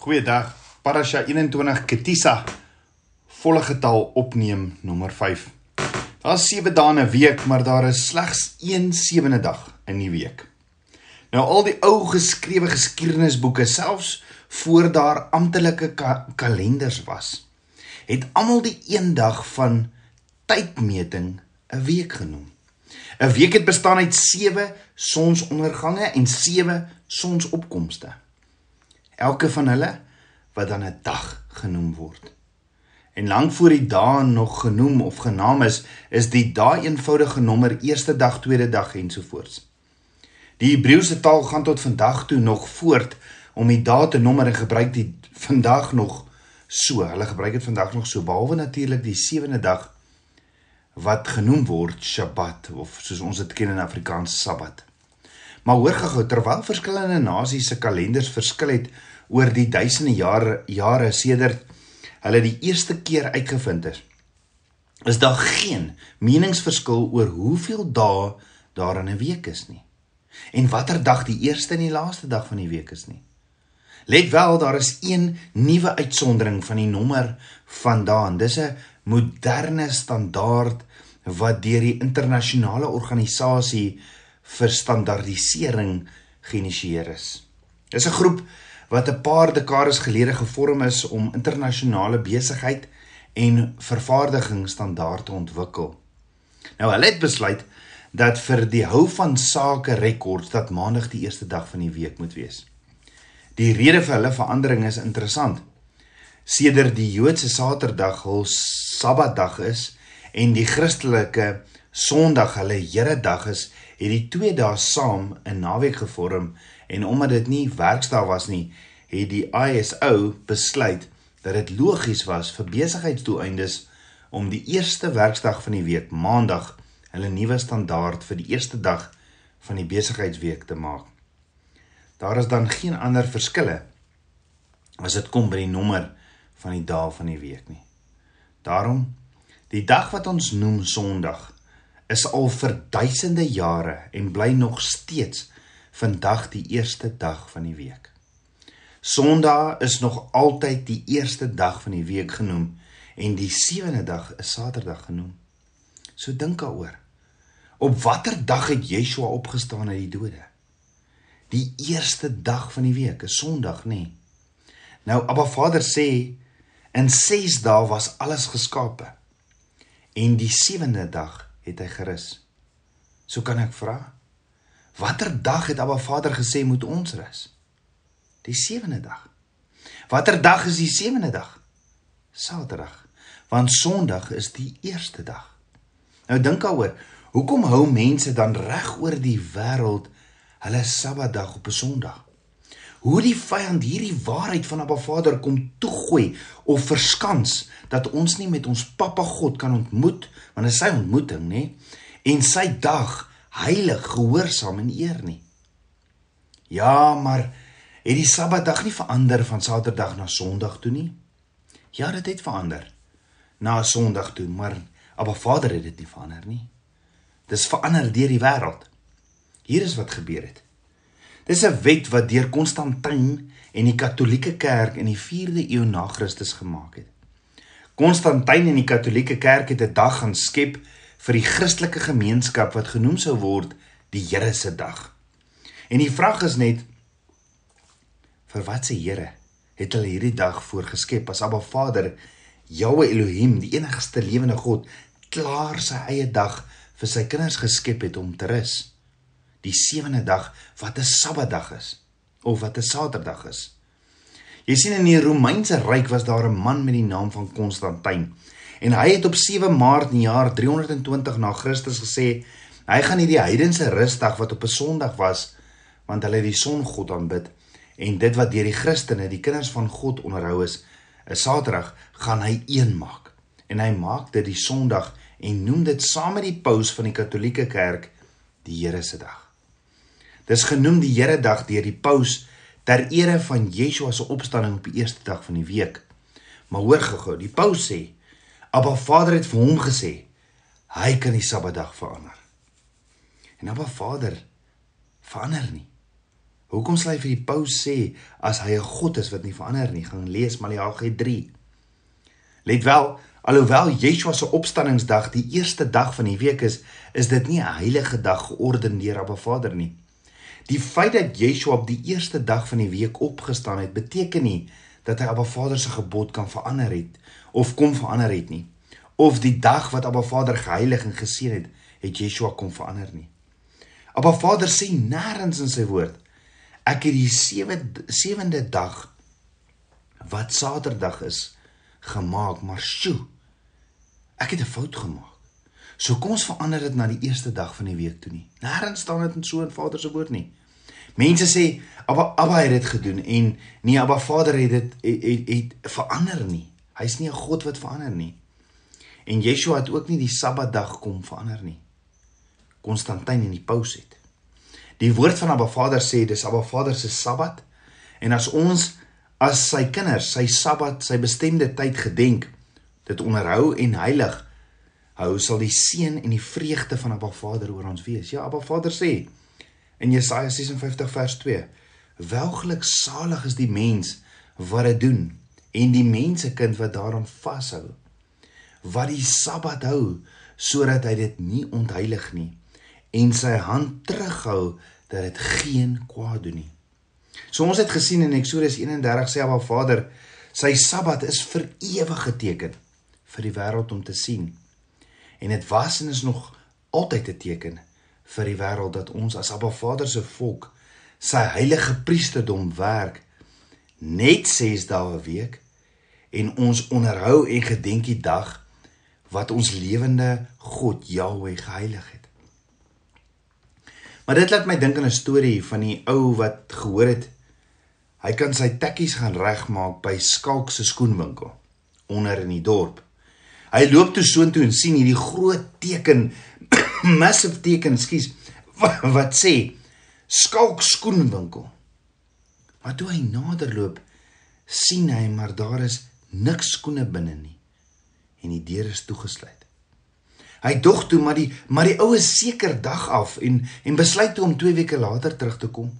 Goeiedag. Parasha 21 Ketisa volle getal opneem nommer 5. Daar's 7 dae in 'n week, maar daar is slegs een sewende dag in die week. Nou al die ou geskrewe geskiedenisboeke, selfs voor daar amptelike ka kalenders was, het almal die een dag van tydmeting 'n week genoem. 'n Week het bestaan uit 7 sonsondergange en 7 sonsopkomste elke van hulle wat dan 'n dag genoem word. En lank voor die dae nog genoem of genaam is, is die dae eenvoudige genommer eerste dag, tweede dag ensovoorts. Die Hebreëse taal gaan tot vandag toe nog voort om die dae te nommer en gebruik dit vandag nog so. Hulle gebruik dit vandag nog so behalwe natuurlik die sewende dag wat genoem word Shabbat of soos ons dit ken in Afrikaans Sabbat. Maar hoor gou terwyl verskillende nasies se kalenders verskil het oor die duisende jare jare sedert hulle die eerste keer uitgevind het. Is daar geen meningsverskil oor hoeveel dae daar in 'n week is nie. En watter dag die eerste en die laaste dag van die week is nie. Let wel, daar is een nuwe uitsondering van die nommer vandaan. Dis 'n moderne standaard wat deur die internasionale organisasie vir standaardisering geïnisieer is. Dis 'n groep wat 'n paar dekades gelede gevorm is om internasionale besigheid en vervaardigingsstandaarde te ontwikkel. Nou hulle het besluit dat vir die hou van sake rekords dat maandag die eerste dag van die week moet wees. Die rede vir hulle verandering is interessant. Sedert die Joodse Saterdag hul Sabbatdag is en die Christelike Sondag hulle Heredag is, het die twee dae saam 'n naweek gevorm en omdat dit nie werksdae was nie, het die ISO besluit dat dit logies was vir besigheidsdoeleindes om die eerste werksdag van die week, Maandag, hulle nuwe standaard vir die eerste dag van die besigheidsweek te maak. Daar is dan geen ander verskille as dit kom by die nommer van die dae van die week nie. Daarom die dag wat ons noem Sondag is al vir duisende jare en bly nog steeds vandag die eerste dag van die week. Sondag is nog altyd die eerste dag van die week genoem en die sewende dag is Saterdag genoem. So dink daaroor. Op watter dag het Yeshua opgestaan uit die dode? Die eerste dag van die week, 'n Sondag, nê? Nee. Nou Abba Vader sê in 6 dae was alles geskape en die sewende dag het hy gerus. So kan ek vra, Watter dag het Abba Vader gesê moet ons rus? Die sewende dag. Watter dag is die sewende dag? Saterdag. Want Sondag is die eerste dag. Nou dink daaroor, hoekom hou mense dan reg oor die wêreld hulle Sabbatdag op 'n Sondag? Hoe die vyand hierdie waarheid van Abba Vader kom toegooi of verskans dat ons nie met ons Pappa God kan ontmoet, want dit is sy ontmoeting, nê? En sy dag heilig, gehoorsaam en eer nie. Ja, maar het die Sabbatdag nie verander van Saterdag na Sondag toe nie? Ja, dit het verander na Sondag toe, maar Abba Vader het dit nie verander nie. Dis verander deur die wêreld. Hier is wat gebeur het. Dis 'n wet wat deur Konstantin en die Katolieke Kerk in die 4de eeu na Christus gemaak het. Konstantin en die Katolieke Kerk het 'n dag gaan skep vir die Christelike gemeenskap wat genoem sou word die Here se dag. En die vraag is net vir wat se Here het hulle hierdie dag voorgeskep as Abba Vader Jahwe Elohim, die enigste lewende God, klaar sy eie dag vir sy kinders geskep het om te rus. Die sewende dag wat 'n Sabbatdag is of wat 'n Saterdag is. Jy sien in die Romeinse ryk was daar 'n man met die naam van Konstantin En hy het op 7 Maart in die jaar 320 na Christus gesê hy gaan hierdie heidense rusdag wat op 'n Sondag was want hulle die songod aanbid en dit wat deur die Christene die kinders van God onderhou is 'n Saterdag gaan hy een maak en hy maak dit die Sondag en noem dit saam met die paus van die Katolieke Kerk die Here se dag. Dis genoem die Here dag deur die paus ter ere van Yeshua se opstanding op die eerste dag van die week. Maar hoor gou-gou, die paus sê Abba Vader het vir hom gesê hy kan die Sabbatdag verander. En Abba Vader verander nie. Hoekom sal hy vir die paus sê as hy 'n God is wat nie verander nie? Gaan lees Maleagi 3. Let wel, alhoewel Yeshua se opstanningsdag die eerste dag van die week is, is dit nie 'n heilige dag georden deur Abba Vader nie. Die feit dat Yeshua op die eerste dag van die week opgestaan het, beteken nie dat hy Abba Vader se gebod kan verander het of kom verander het nie. Of die dag wat Abba Vader geheilig en geseën het, het Yeshua kom verander nie. Abba Vader sê nêrens in sy woord ek het die 7 sewende dag wat Saterdag is gemaak, maar sjoe. Ek het 'n fout gemaak. So kom ons verander dit na die eerste dag van die week toe nie. Nêrens staan dit in so 'n Vader se woord nie. Mense sê Abba Abba het dit gedoen en nie Abba Vader het dit het, het, het verander nie. Hy's nie 'n God wat verander nie. En Yeshua het ook nie die Sabbatdag kom verander nie. Konstantin en die Paus het. Die woord van Abba Vader sê dis Abba Vader se Sabbat en as ons as sy kinders sy Sabbat, sy bestemde tyd gedenk, dit onderhou en heilig hou sal die seën en die vreugde van Abba Vader oor ons wees. Ja, Abba Vader sê in Jesaja 56 vers 2: Welgeluk salig is die mens wat dit doen en die mensekind wat daaraan vashou wat die Sabbat hou sodat hy dit nie ontheilig nie en sy hand terughou dat dit geen kwaad doen nie. So ons het gesien in Eksodus 31 sê Abba Vader, sy Sabbat is vir ewig geteken vir die wêreld om te sien. En dit was en is nog altyd 'n teken vir die wêreld dat ons as Abba Vader se volk sy heilige priesterdom werk net 6 dae 'n week en ons onderhou en gedenk die dag wat ons lewende God Jahweh geheilig het. Maar dit laat my dink aan 'n storie van die ou wat gehoor het hy kan sy tekkies gaan regmaak by Skalk se skoenwinkel onder in die dorp. Hy loop toe soontoe en sien hierdie groot teken, massive teken, skus, wat sê Skalk skoenwinkel. Maar toe hy naderloop, sien hy maar daar is niks skoene binne nie en die deur is toegesluit. Hy dog toe maar die maar die oue seker dag af en en besluit toe om 2 weke later terug te kom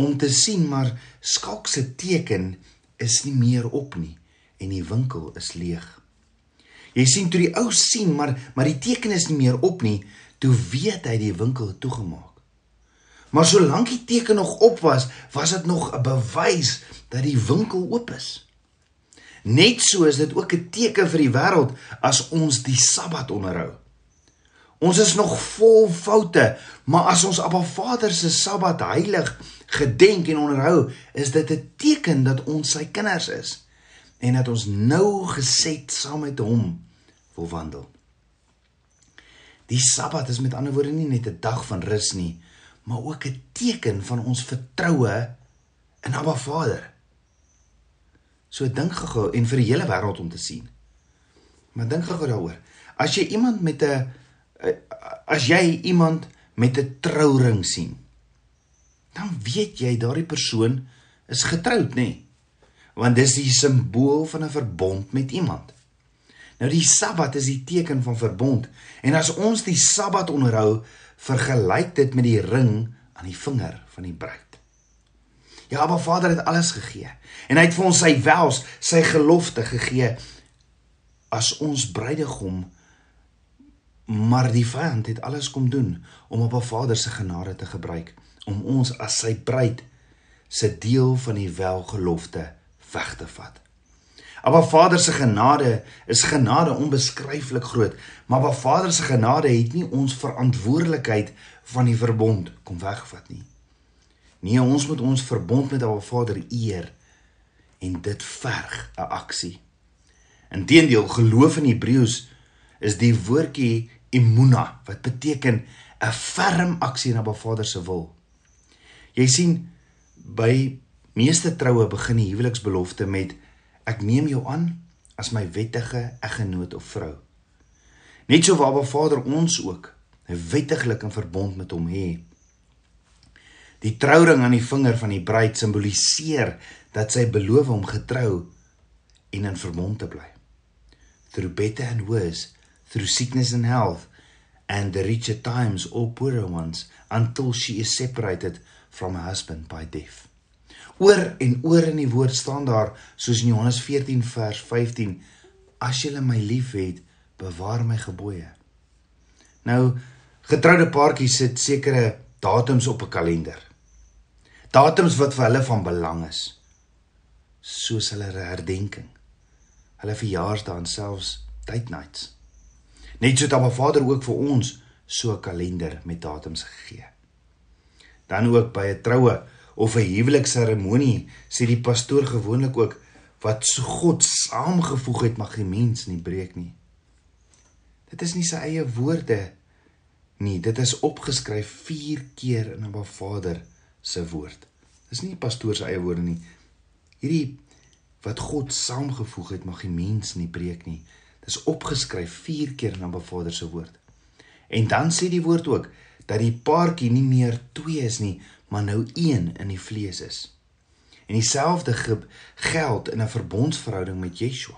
om te sien maar skalk se teken is nie meer op nie en die winkel is leeg. Jy sien toe die ou sien maar maar die teken is nie meer op nie, toe weet hy die winkel het toegemaak. Maar solank die teken nog op was, was dit nog 'n bewys dat die winkel oop is. Net so is dit ook 'n teken vir die wêreld as ons die Sabbat onderhou. Ons is nog vol foute, maar as ons Abba Vader se Sabbat heilig gedenk en onderhou, is dit 'n teken dat ons sy kinders is en dat ons nou geset saam met hom wil wandel. Die Sabbat is met ander woorde nie net 'n dag van rus nie, maar ook 'n teken van ons vertroue in Abba Vader. So dink gou en vir die hele wêreld om te sien. Maar dink gou daaroor. As jy iemand met 'n as jy iemand met 'n trouring sien, dan weet jy daardie persoon is getroud, nê? Nee? Want dis die simbool van 'n verbond met iemand. Nou die Sabbat is die teken van verbond en as ons die Sabbat onderhou, vergelyk dit met die ring aan die vinger van die bruid. Ja, maar Vader het alles gegee en hy het vir ons sy wels, sy gelofte gegee as ons bruidegom Maar die vyand het alles kom doen om 'n Vader se genade te gebruik om ons as sy bruid se deel van die welgelofte weg te vat. Maar Vader se genade is genade onbeskryflik groot, maar wat Vader se genade het nie ons verantwoordelikheid van die verbond kom wegvat nie. Nee, ons moet ons verbond met Abba Vader eer en dit verg 'n aksie. Inteendeel, geloof in Hebreëus is die woordjie emuna wat beteken 'n ferm aksie na Ba Vader se wil. Jy sien by meeste troue begin die huweliksbelofte met ek neem jou aan as my wettige eggenoot of vrou. Net so waar Ba Vader ons ook wettiglik in verbond met hom hê. Die trouring aan die vinger van die bruid simboliseer dat sy beloof om getrou en in verbond te bly. Through better and worse through sickness and health, and the richer times or poorer ones, until she is separated from a husband by death. Oor en oor in die woord staan daar soos in Johannes 14 vers 15 as jy my liefhet bewaar my gebooie. Nou getroude paartjies sit sekere datums op 'n kalender. Datums wat vir hulle van belang is. Soos hulle herdenking. Hulle verjaarsdae en selfs date nights. Net so dat my Vader ook vir ons so 'n kalender met datums gegee. Dan ook by 'n troue of 'n huwelikseremonie sê die pastoor gewoonlik ook wat so God saamgevoeg het mag die mens nie breek nie. Dit is nie sy eie woorde nie, dit is opgeskryf 4 keer in 'n Vader se woord. Dis nie die pastoor se eie woorde nie. Hierdie wat God saamgevoeg het mag die mens nie breek nie. Dis opgeskryf 4 keer in 'n Vader se woord. En dan sê die woord ook dat die paartjie nie meer twee is nie, maar nou een in die vlees is. En dieselfde geld in 'n verbondsverhouding met Yeshua.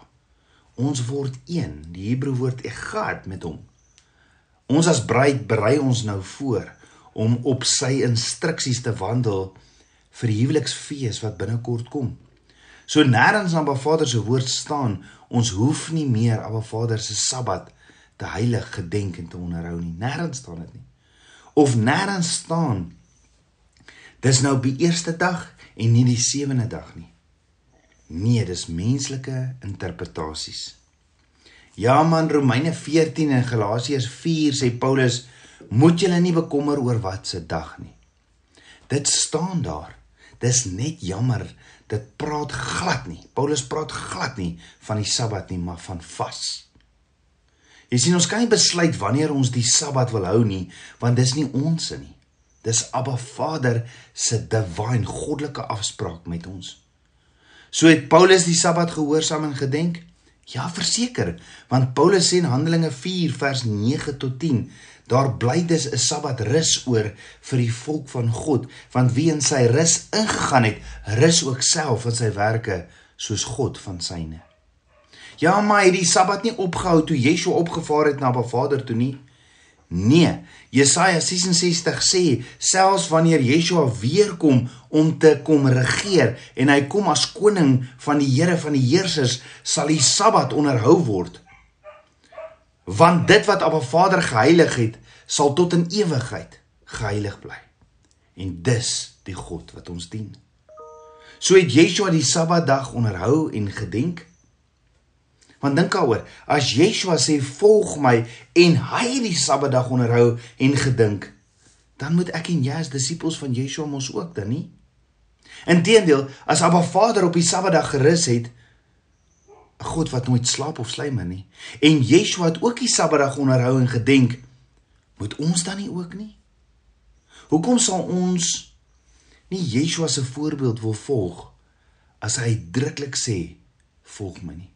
Ons word een, die Hebreë woord echad met hom. Ons as bruid berei ons nou voor om op sy instruksies te wandel vir die huweliksfees wat binnekort kom. So nêrens aan Ba Vader se woord staan, ons hoef nie meer Abba Vader se Sabbat te heilig gedenk en te onderhou nie. Nêrens staan dit nie. Of nêrens staan dis nou die eerste dag en nie die sewende dag nie. Nee, dis menslike interpretasies. Ja man, Romeine 14 en Galasiërs 4 sê Paulus, moet julle nie bekommer oor wat se dag nie. Dit staan daar. Dis net jammer, dit praat glad nie. Paulus praat glad nie van die Sabbat nie, maar van vas. Jy sien ons kan nie besluit wanneer ons die Sabbat wil hou nie, want dis nie ons se nie. Dis Abba Vader se divine goddelike afspraak met ons. So het Paulus die Sabbat gehoorsaam en gedenk? Ja, verseker, want Paulus sê in Handelinge 4 vers 9 tot 10, daar bly dus 'n Sabbat rus oor vir die volk van God, want wie in sy rus ingegaan het, rus ook self van sy werke soos God van syne. Ja, maar het die Sabbat nie opgehou toe Yeshua opgevaar het na Ba Vader toe nie? Nee, Jesaja 66 sê selfs wanneer Yeshua weer kom om te kom regeer en hy kom as koning van die Here van die heersers, sal die Sabbat onderhou word. Want dit wat Abba Vader geheilig het, sal tot in ewigheid geheilig bly. En dis die God wat ons dien. So het Yeshua die Sabbatdag onderhou en gedenk Want dink daaroor, as Yeshua sê volg my en hy die Sabbatdag onderhou en gedink, dan moet ek en jy as disippels van Yeshua mos ook dan nie? Inteendeel, as Abba Vader op die Sabbatdag gerus het, 'n God wat nooit slaap of slymer nie, en Yeshua het ook die Sabbatdag onderhou en gedenk, moet ons dan nie ook nie? Hoekom sal ons nie Yeshua se voorbeeld wil volg as hy uitdruklik sê volg my nie?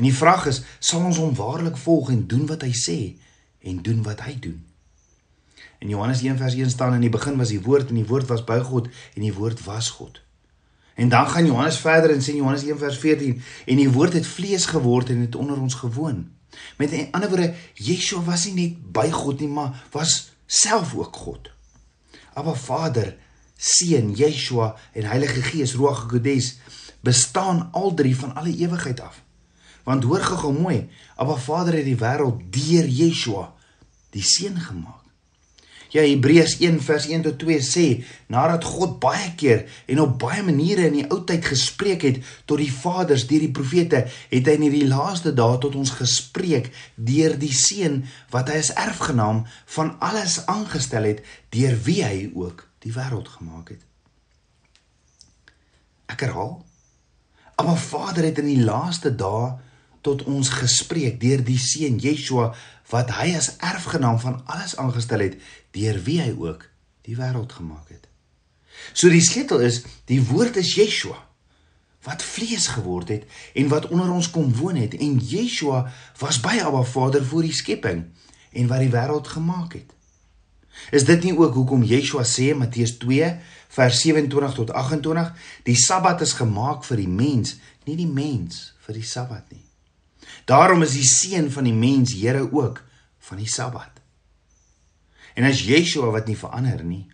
En die vraag is, sal ons hom waarlik volg en doen wat hy sê en doen wat hy doen? In Johannes 1:1 staan in die begin was die woord en die woord was by God en die woord was God. En dan gaan Johannes verder en sê Johannes 1:14 en die woord het vlees geword en het onder ons gewoon. Met ander woorde, Yeshua was nie net by God nie, maar was self ook God. Aba Vader, Seun, Yeshua en Heilige Gees, Ruach HaKodes, bestaan al drie van alle ewigheid af. Want hoor gou mooi, Abba Vader het die wêreld deur Yeshua, die seun gemaak. Ja Hebreërs 1 vers 1 tot 2 sê, nadat God baie keer en op baie maniere in die ou tyd gespreek het tot die vaders deur die profete, het hy in hierdie laaste dae tot ons gespreek deur die seun wat hy as erfgenaam van alles aangestel het deur wie hy ook die wêreld gemaak het. Ek herhaal, Abba Vader het in die laaste dae tot ons gespreek deur die seun Yeshua wat hy as erfgenaam van alles aangestel het deur wie hy ook die wêreld gemaak het. So die sleutel is die woord is Yeshua wat vlees geword het en wat onder ons kom woon het en Yeshua was by Abba Vader voor die skepping en wat die wêreld gemaak het. Is dit nie ook hoekom Yeshua sê Matteus 2 vers 27 tot 28 die Sabbat is gemaak vir die mens, nie die mens vir die Sabbat nie. Daarom is die seun van die mens Here ook van die Sabbat. En as Yeshua wat nie verander nie,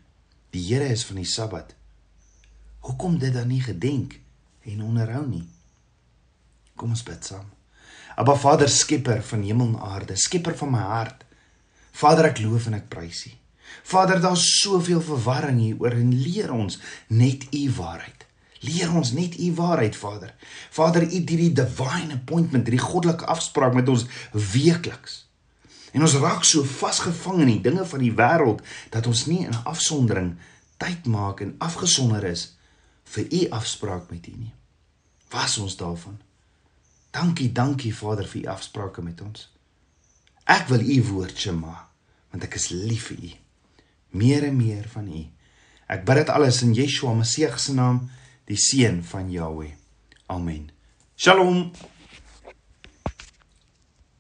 Die Here is van die Sabbat. Hoekom dit dan nie gedenk en onderhou nie? Kom ons bid saam. Aba Vader, skepper van hemel en aarde, skepper van my hart. Vader, ek loof en ek prys U. Vader, daar's soveel verwarring hier oor en leer ons net U waarheid. Leer ons net U waarheid, Vader. Vader, U het hierdie divine appointment, hierdie goddelike afspraak met ons weekliks. En ons raak so vasgevang in die dinge van die wêreld dat ons nie in afsondering tyd maak en afgesonder is vir U afspraak met U nie. Was ons daarvan? Dankie, dankie Vader vir U afsprake met ons. Ek wil U woord Shema, want ek is lief vir U. Meer en meer van U. Ek bid dit alles in Yeshua Messie se naam, die seun van Jahweh. Amen. Shalom.